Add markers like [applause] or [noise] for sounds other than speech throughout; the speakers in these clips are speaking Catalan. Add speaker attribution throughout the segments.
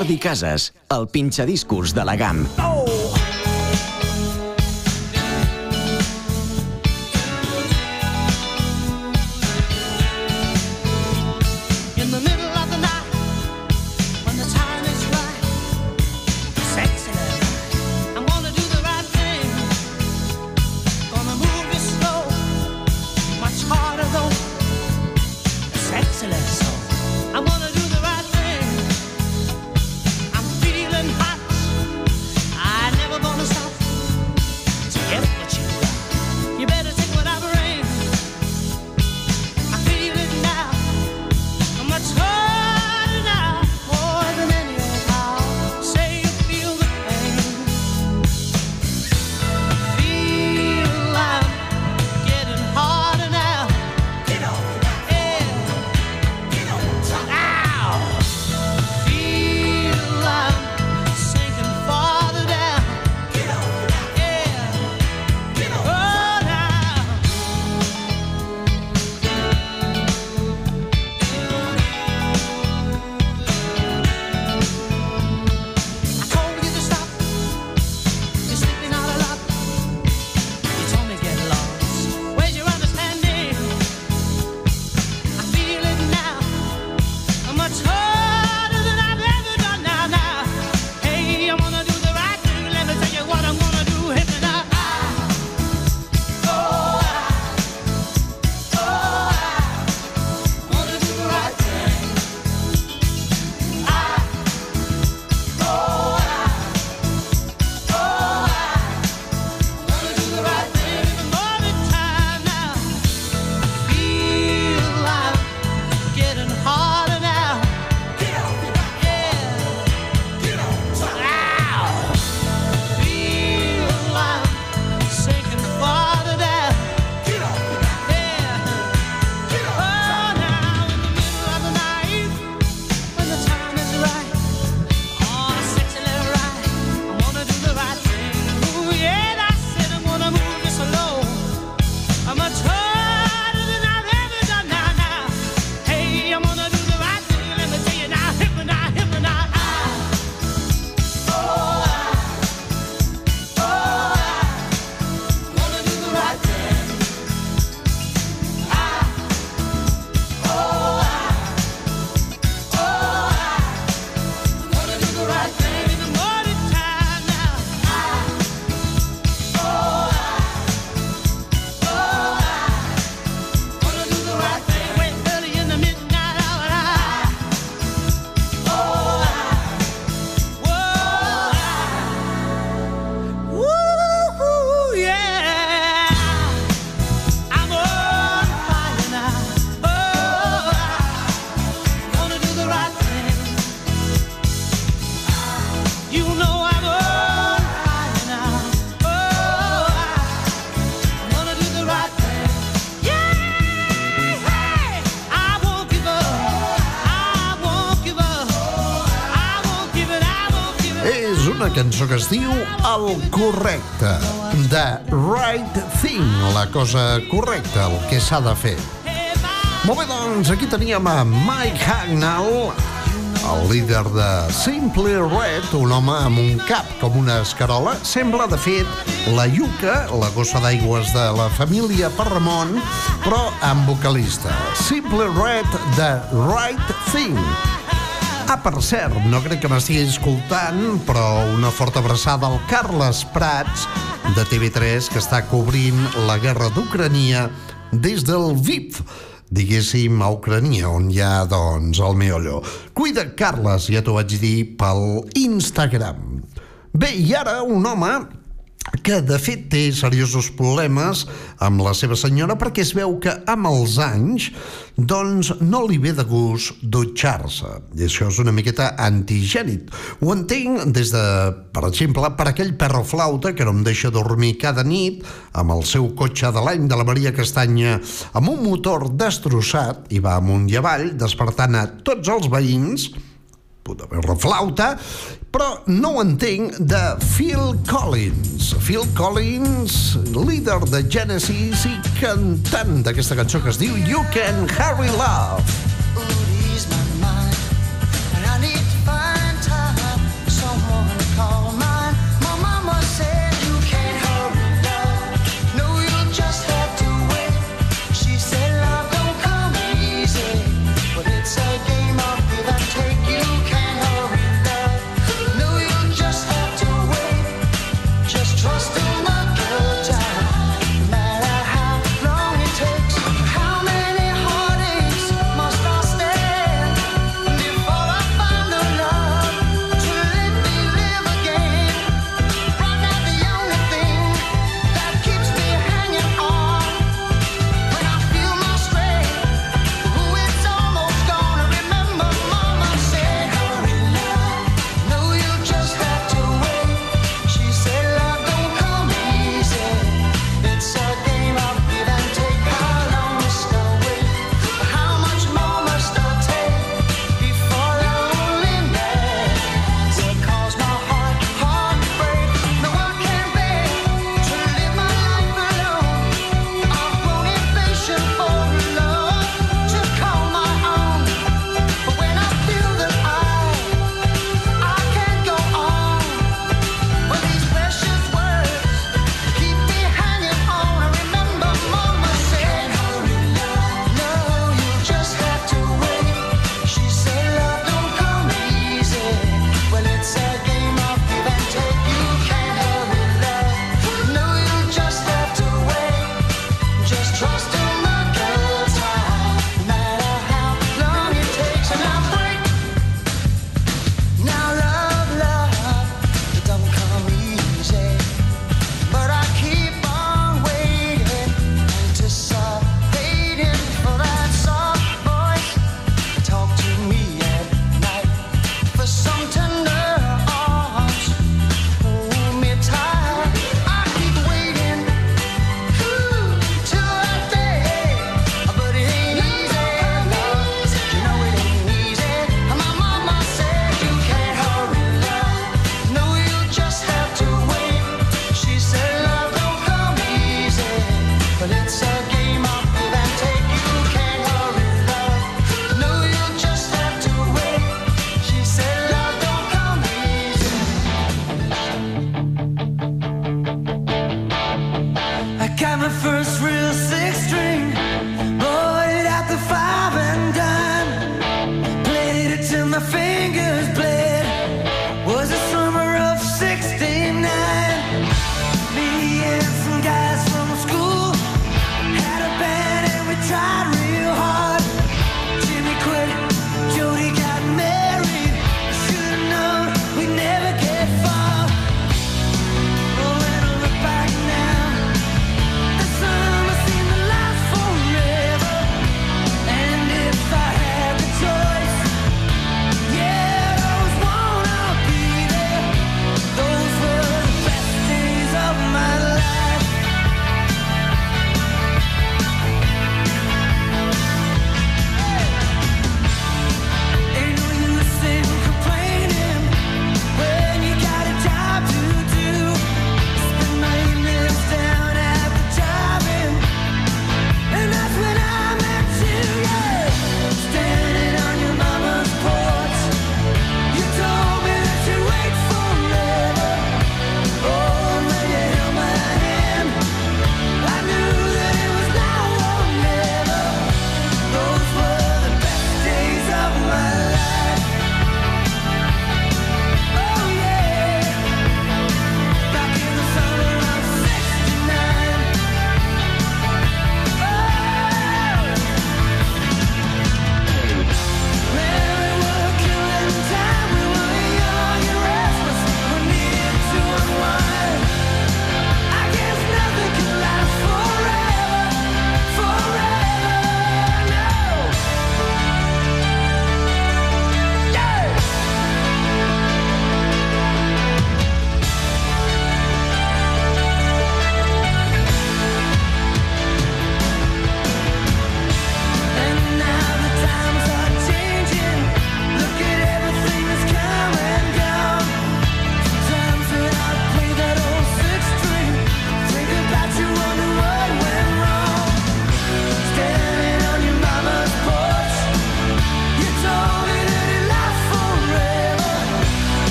Speaker 1: Jordi Casas, el pinxadiscos de la GAM.
Speaker 2: Que es diu El correcte, de Right Thing, la cosa correcta, el que s'ha de fer. Molt bé, doncs, aquí teníem a Mike Hagnall, el líder de Simply Red, un home amb un cap com una escarola, sembla, de fet, la Yuka, la gossa d'aigües de la família Parramon, però amb vocalista. Simply Red, de Right Thing. Ah, per cert, no crec que m'estigui escoltant, però una forta abraçada al Carles Prats, de TV3, que està cobrint la guerra d'Ucrania des del VIP, diguéssim, a Ucrania, on hi ha, doncs, el meollo. Cuida, Carles, ja t'ho vaig dir pel Instagram. Bé, i ara un home que de fet té seriosos problemes amb la seva senyora perquè es veu que amb els anys doncs no li ve de gust dutxar-se. I això és una miqueta antigènit. Ho entenc des de, per exemple per aquell perro flauta que no em deixa dormir cada nit amb el seu cotxe de l'any de la Maria Castanya amb un motor destrossat i va amunt i avall despertant a tots els veïns
Speaker 3: pot haver la flauta, però no ho entenc de Phil Collins. Phil Collins, líder de Genesis i cantant d'aquesta cançó que es diu You Can Hurry Love.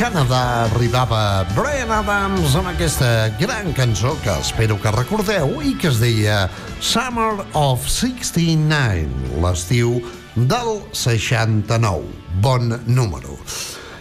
Speaker 2: Canadà arribava Brian Adams amb aquesta gran cançó que espero que recordeu i que es deia Summer of 69, l'estiu del 69. Bon número.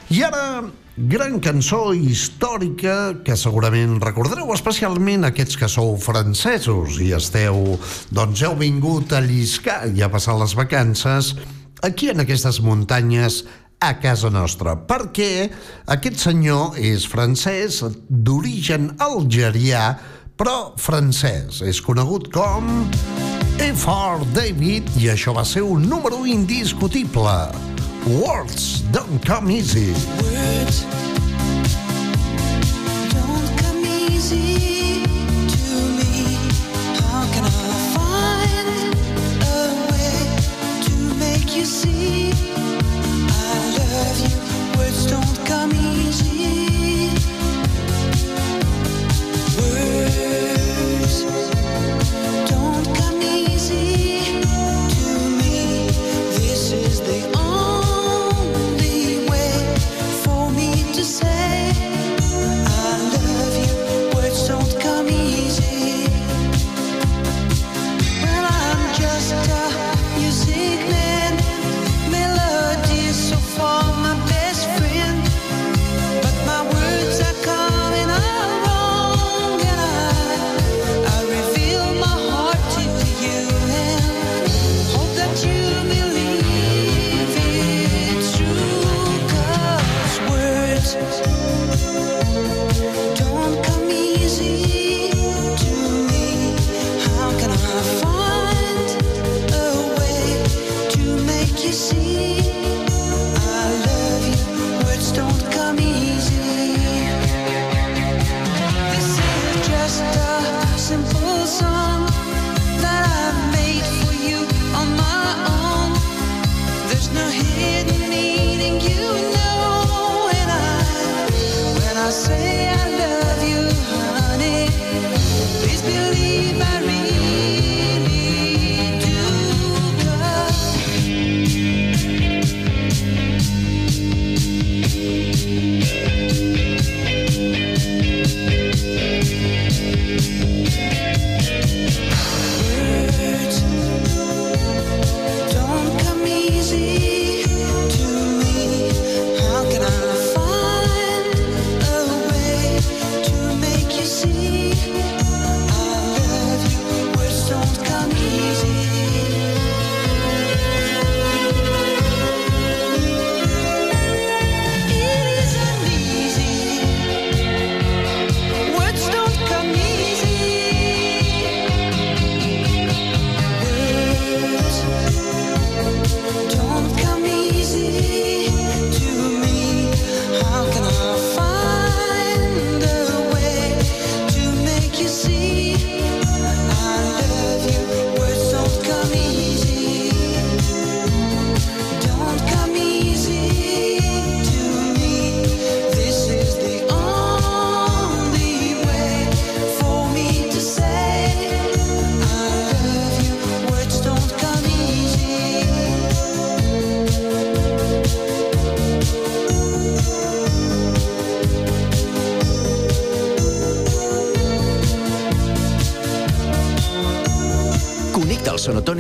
Speaker 2: I ara, gran cançó històrica que segurament recordareu, especialment aquests que sou francesos i esteu, doncs heu vingut a lliscar i a passar les vacances aquí en aquestes muntanyes a casa nostra, perquè aquest senyor és francès, d'origen algerià, però francès. És conegut com E4 David i això va ser un número indiscutible. Words don't come easy.
Speaker 4: Words don't come easy. see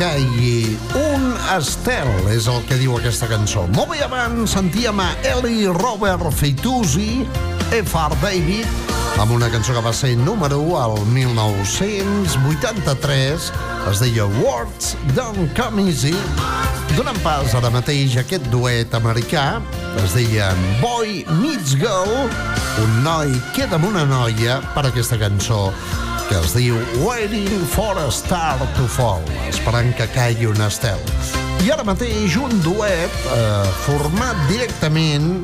Speaker 2: Caigui un estel, és el que diu aquesta cançó. Molt bé, abans sentíem a Eli Robert Fitoussi, F.R. David, amb una cançó que va ser número 1 al 1983, es deia Words Don't Come Easy, donant pas ara mateix a aquest duet americà, es deia Boy Meets Girl, un noi queda amb una noia per aquesta cançó que es diu Waiting for a Star to Fall, esperant que caigui un estel. I ara mateix un duet eh, format directament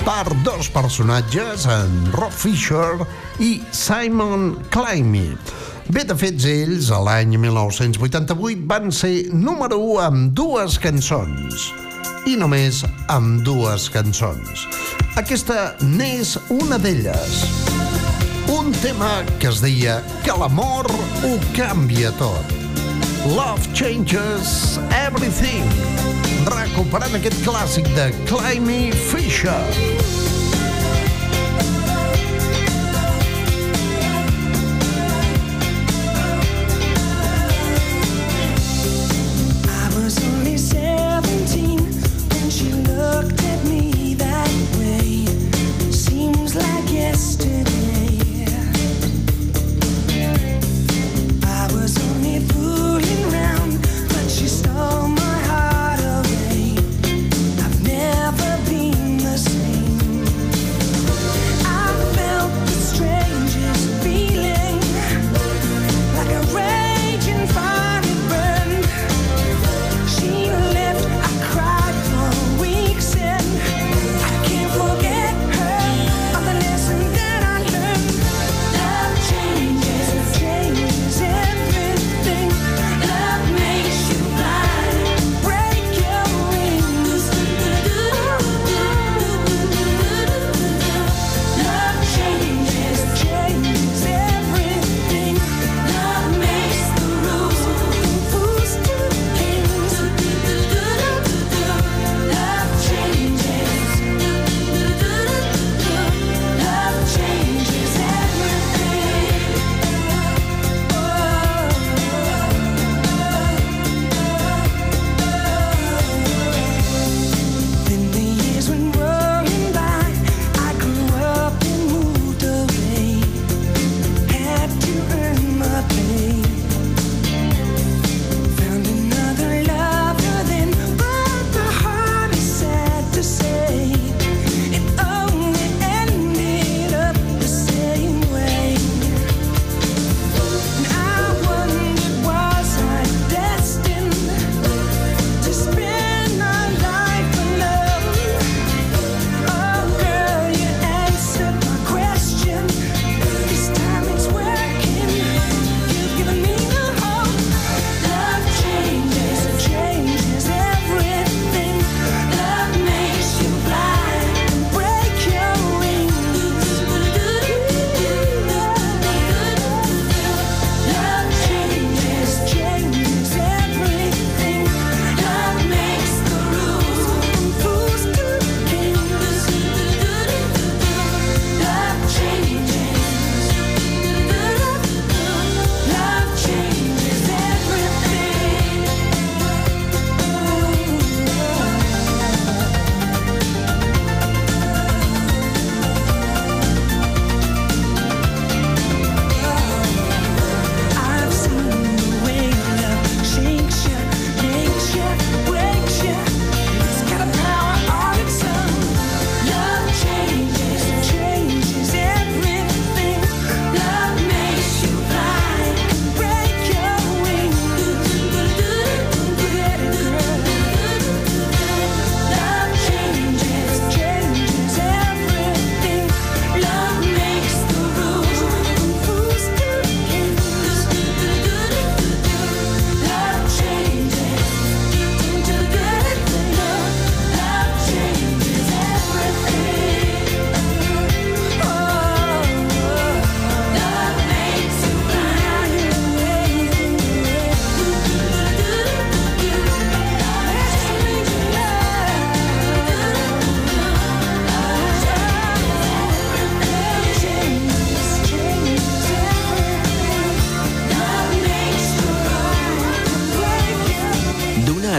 Speaker 2: per dos personatges, en Rob Fisher i Simon Climby. Bé, de fet, ells, a l'any 1988, van ser número 1 amb dues cançons. I només amb dues cançons. Aquesta n'és una d'elles. Un tema que es deia que l'amor ho canvia tot. Love changes everything. Recuperant aquest clàssic de Climby Fisher.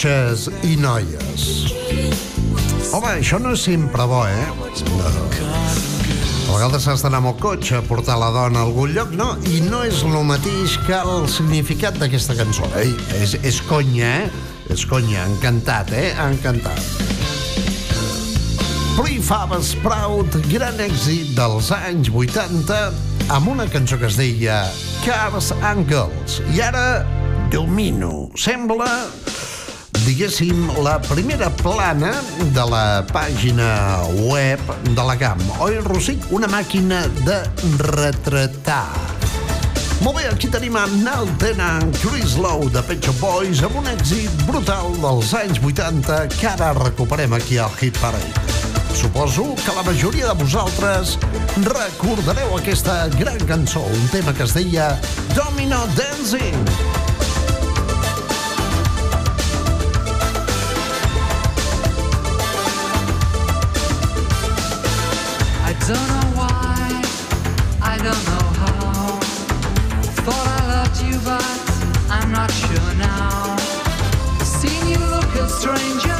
Speaker 2: Cotxes i noies. Home, això no és sempre bo, eh? No. A vegades has d'anar amb el cotxe a portar la dona a algun lloc, no? I no és el mateix que el significat d'aquesta cançó. Ei, és, és conya, eh? És conya, eh? encantat, eh? Encantat. Free Fab Sprout, gran èxit dels anys 80, amb una cançó que es deia Cars and Girls. I ara, Domino, sembla diguéssim, la primera plana de la pàgina web de la GAM. Oi, Rosic? Una màquina de retratar. Molt bé, aquí tenim a Nal Tenen, Chris Lowe de Pet Shop Boys amb un èxit brutal dels anys 80 que ara recuperem aquí al Hit Parade. Suposo que la majoria de vosaltres recordareu aquesta gran cançó, un tema que es deia Domino Dancing.
Speaker 5: Don't know why, I don't know how. Thought I loved you, but I'm not sure now. You.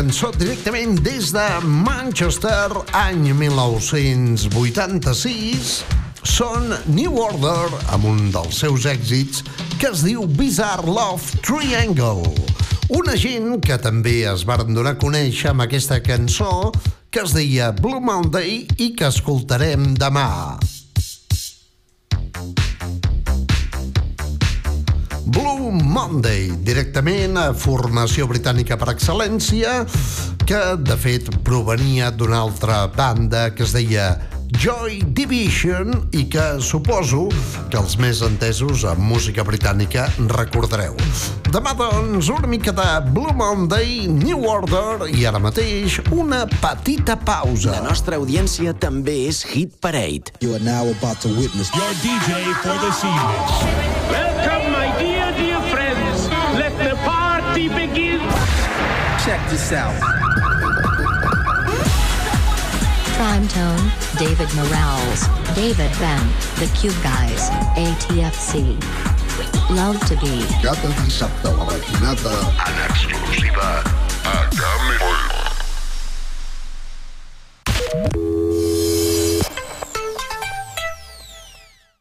Speaker 2: Cançó directament des de Manchester, any 1986, són New Order amb un dels seus èxits que es diu Bizarre Love Triangle. Una gent que també es varen donar a conèixer amb aquesta cançó que es deia Blue Monday i que escoltarem demà. Monday, directament a formació britànica per excel·lència, que de fet provenia d'una altra banda que es deia Joy Division i que suposo que els més entesos amb música britànica recordareu. Demà, doncs, una mica de Blue Monday, New Order i ara mateix una petita pausa.
Speaker 1: La nostra audiència també és Hit Parade.
Speaker 6: You are now about to witness
Speaker 7: Your DJ for this evening.
Speaker 8: Welcome, party begin.
Speaker 6: Check this out.
Speaker 9: Prime Tone, David Morales, David Ben, The Cube Guys, ATFC. Love to be.
Speaker 10: Cada dissabte a la matinada en exclusiva a Camp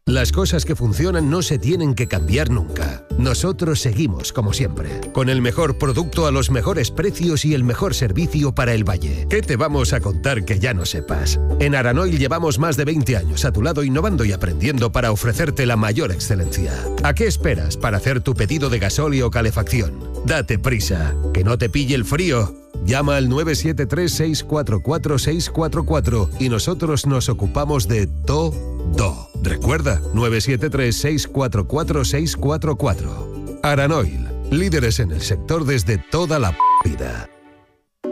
Speaker 7: Las cosas que funcionan no se tienen que cambiar nunca. Nosotros seguimos como siempre, con el mejor producto a los mejores precios y el mejor servicio para el valle. ¿Qué te vamos a contar que ya no sepas? En Aranoil llevamos más de 20 años a tu lado innovando y aprendiendo para ofrecerte la mayor excelencia. ¿A qué esperas para hacer tu pedido de gasóleo o calefacción? Date prisa, que no te pille el frío. Llama al 973-644-644 y nosotros nos ocupamos de todo. Recuerda, 973-644-644. Aranoil, líderes en el sector desde toda la vida.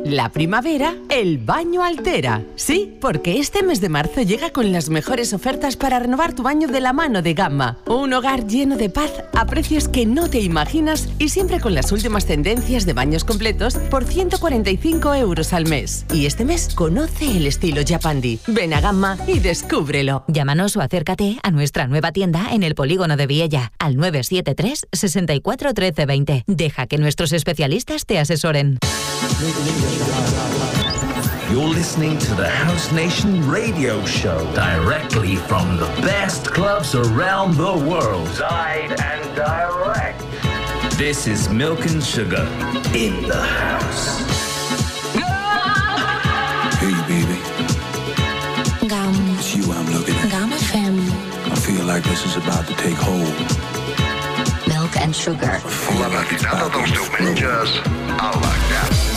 Speaker 11: La primavera, el baño altera. Sí, porque este mes de marzo llega con las mejores ofertas para renovar tu baño de la mano de Gamma. Un hogar lleno de paz a precios que no te imaginas y siempre con las últimas tendencias de baños completos por 145 euros al mes. Y este mes conoce el estilo Japandi. Ven a Gamma y descúbrelo.
Speaker 9: Llámanos o acércate a nuestra nueva tienda en el polígono de Viella al 973 64 13 20. Deja que nuestros especialistas te asesoren.
Speaker 12: You're listening to the House Nation radio show directly from the best clubs around the world. Live and direct. This is Milk and Sugar in the house. [laughs]
Speaker 13: Hey, baby,
Speaker 9: Gam,
Speaker 13: it's you I'm looking at.
Speaker 9: Gam FM,
Speaker 13: I feel like this is about to take hold.
Speaker 9: Milk and Sugar.
Speaker 10: La matinada dels diumenges a la Camp.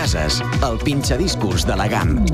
Speaker 1: Casas, el pinxadiscos de la GAM.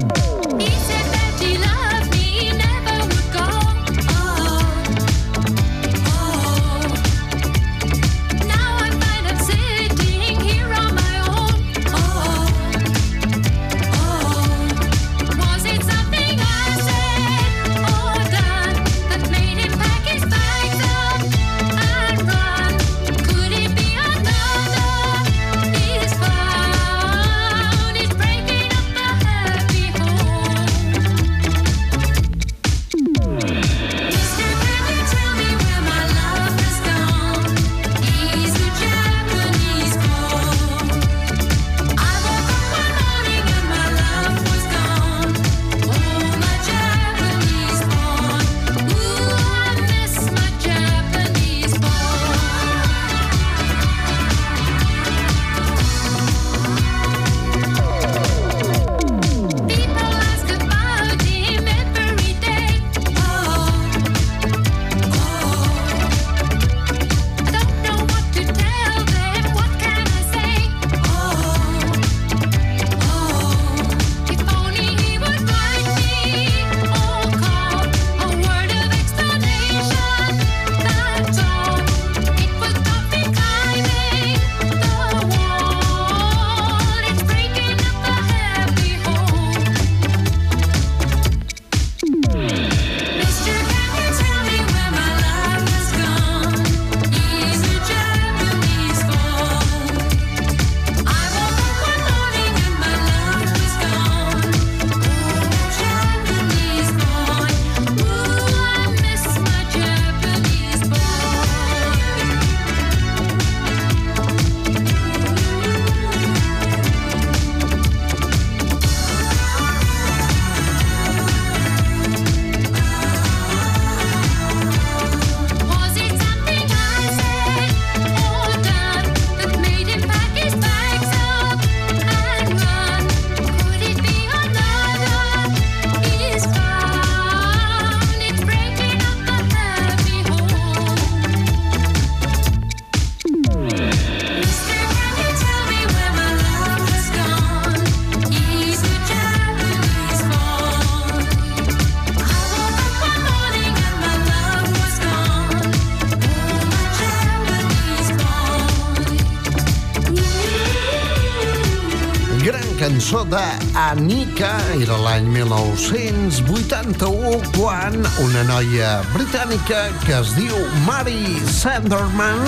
Speaker 2: Cançó d'Anika, era l'any 1981, quan una noia britànica que es diu Mary Sanderman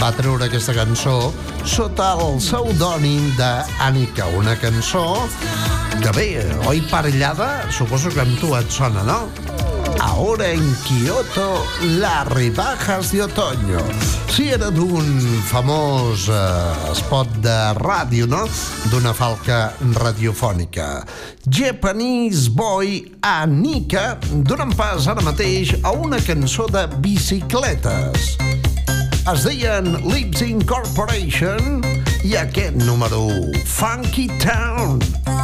Speaker 2: va treure aquesta cançó sota el pseudònim d'Anika, una cançó que bé, oi parellada, suposo que amb tu et sona, no? Ahora en Kioto, las rebajas de otoño. Sí, era d'un famós eh, spot de ràdio, no? D'una falca radiofònica. Japanese Boy Anika donen pas ara mateix a una cançó de bicicletes. Es deien Lips Incorporation i aquest número 1, Funky Town.
Speaker 14: Won't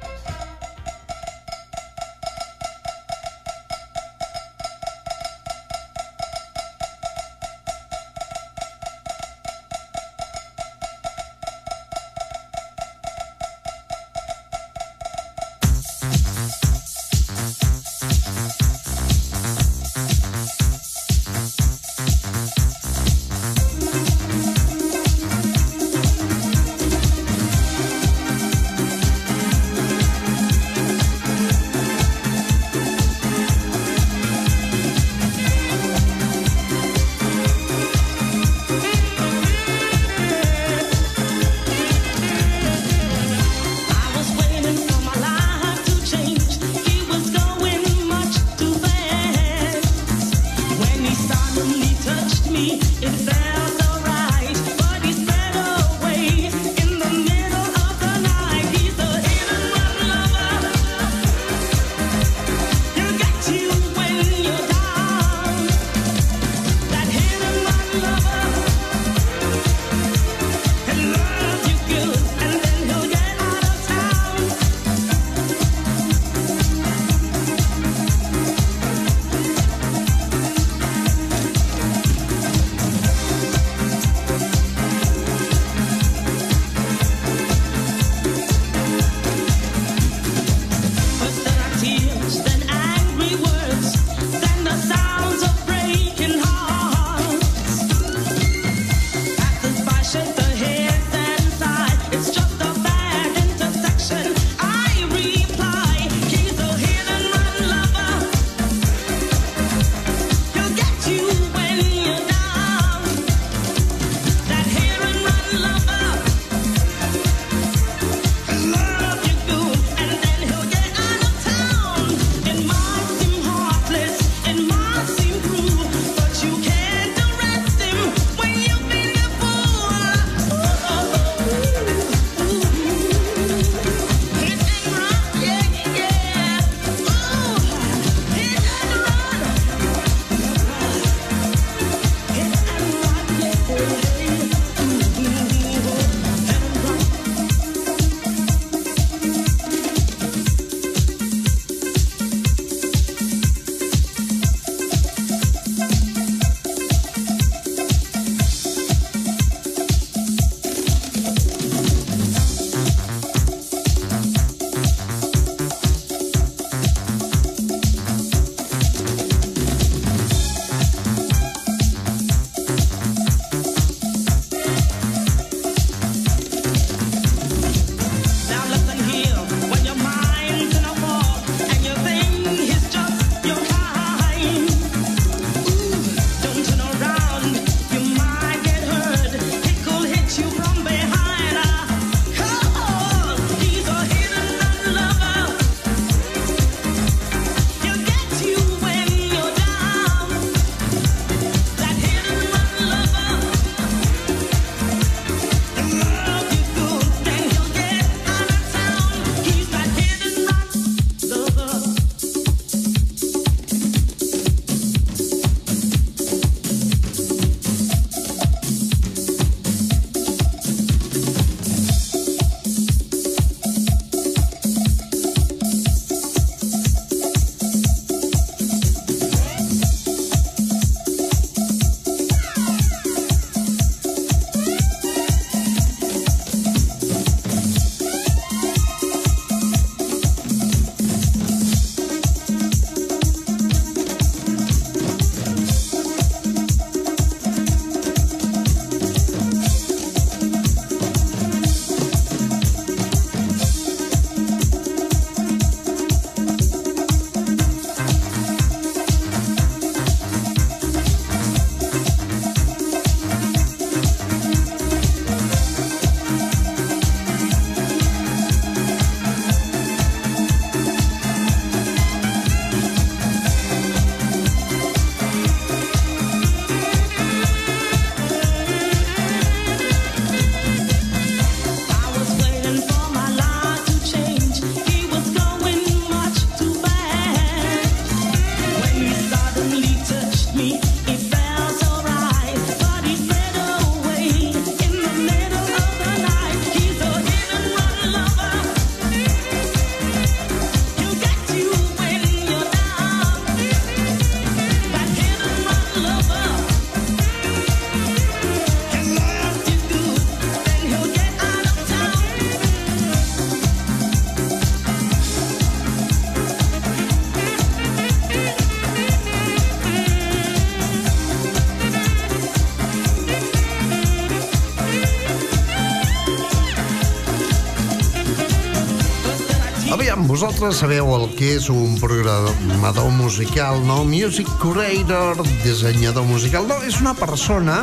Speaker 2: Vosaltres sabeu el que és un programador musical, no? Music curator, dissenyador musical. No, és una persona,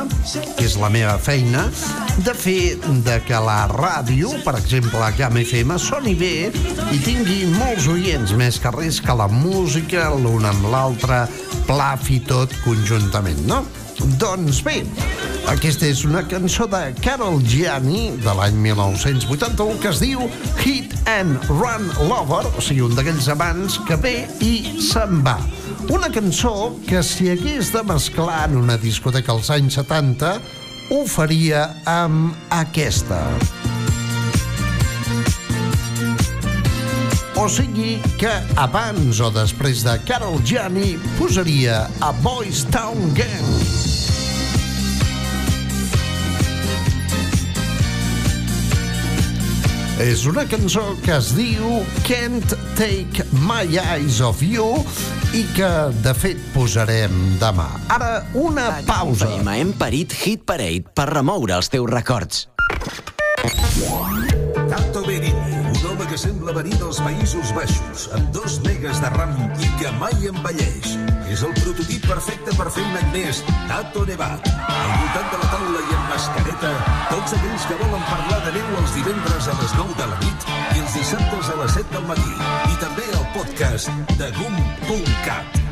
Speaker 2: que és la meva feina, de fer de que la ràdio, per exemple, a Cam FM, soni bé i tingui molts oients, més que res que la música, l'un amb l'altre, plafi tot conjuntament, no? Doncs bé, aquesta és una cançó de Carol Gianni de l'any 1981 que es diu Hit and Run Lover, o sigui, un d'aquells amants que ve i se'n va. Una cançó que si hagués de mesclar en una discoteca als anys 70 ho faria amb aquesta. O sigui que abans o després de Carol Gianni posaria a Boys Town Gang. És una cançó que es diu Can't Take My Eyes Off You i que, de fet, posarem demà. Ara, una pausa.
Speaker 15: FM hem parit Hit Parade per remoure els teus records.
Speaker 16: Tato Berini, un home que sembla venir dels Països Baixos, amb dos megas de ram i que mai envelleix. És el prototip perfecte per fer un any més, Tato Nevat. Al voltant de la taula i amb mascareta, tots aquells que volen parlar de neu els divendres a les 9 de la nit i els dissabtes a les 7 del matí. I també el podcast de GUM.cat.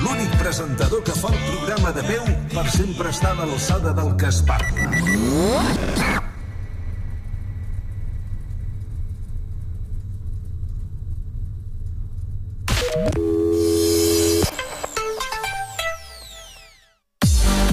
Speaker 16: L'únic presentador que fa el programa de veu per sempre estar a l'alçada del que es parla.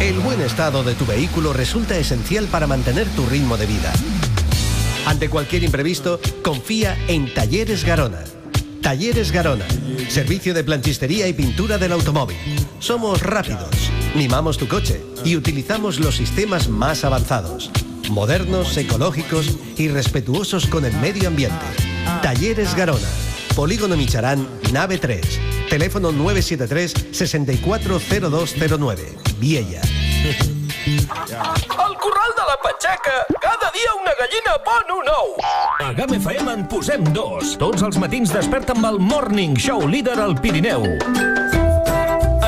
Speaker 7: El buen estado de tu vehículo resulta esencial para mantener tu ritmo de vida. Ante cualquier imprevisto, confía en Talleres Garona. Talleres Garona, servicio de planchistería y pintura del automóvil. Somos rápidos, mimamos tu coche y utilizamos los sistemas más avanzados, modernos, ecológicos y respetuosos con el medio ambiente. Talleres Garona, Polígono Micharán, nave 3. Teléfono 973 640209. Viella.
Speaker 17: Al corral de la Patxaca, cada dia una gallina pon un ou.
Speaker 18: A GAM FM en posem dos. Tots els matins desperta amb el Morning Show líder al Pirineu.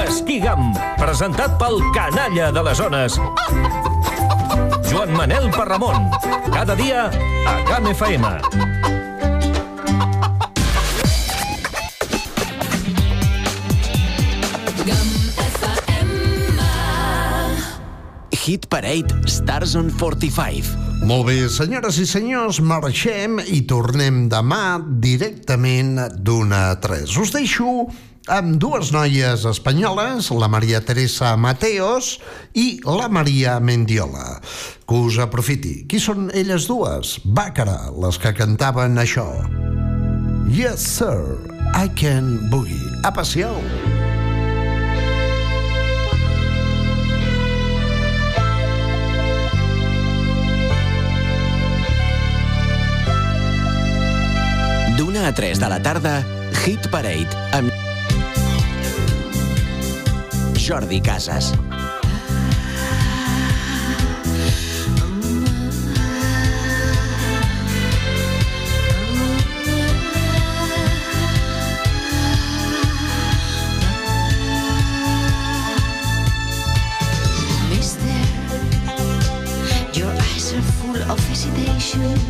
Speaker 18: Esquí GAM, presentat pel canalla de les zones. Joan Manel Parramon. Cada dia a GAM FM.
Speaker 15: Hit Parade Stars on 45.
Speaker 2: Molt bé, senyores i senyors, marxem i tornem demà directament d'una a tres. Us deixo amb dues noies espanyoles, la Maria Teresa Mateos i la Maria Mendiola. Que us aprofiti. Qui són elles dues? Bàcara, les que cantaven això. Yes, sir, I can boogie. Siau!
Speaker 15: D'una a 3 de la tarda, Hit Parade amb Jordi Casas.
Speaker 4: Mister, your eyes are full of hesitation.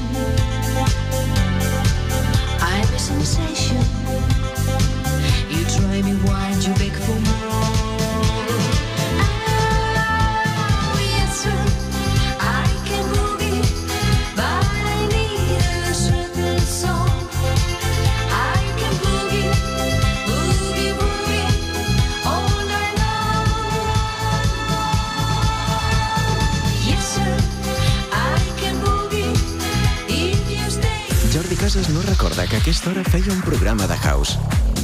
Speaker 15: aquesta hora feia un programa de house.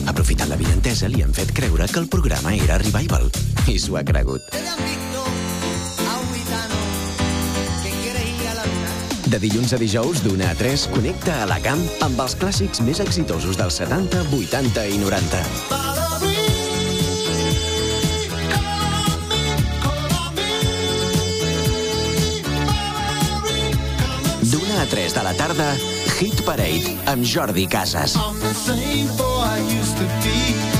Speaker 15: Aprofitant la vinentesa, li han fet creure que el programa era Revival. I s'ho ha cregut. De dilluns a dijous, d'una a 3, connecta a la camp amb els clàssics més exitosos dels 70, 80 i 90. D'una a 3 de la tarda, Hit Parade amb Jordi Casas.
Speaker 19: I'm the same boy I used to be.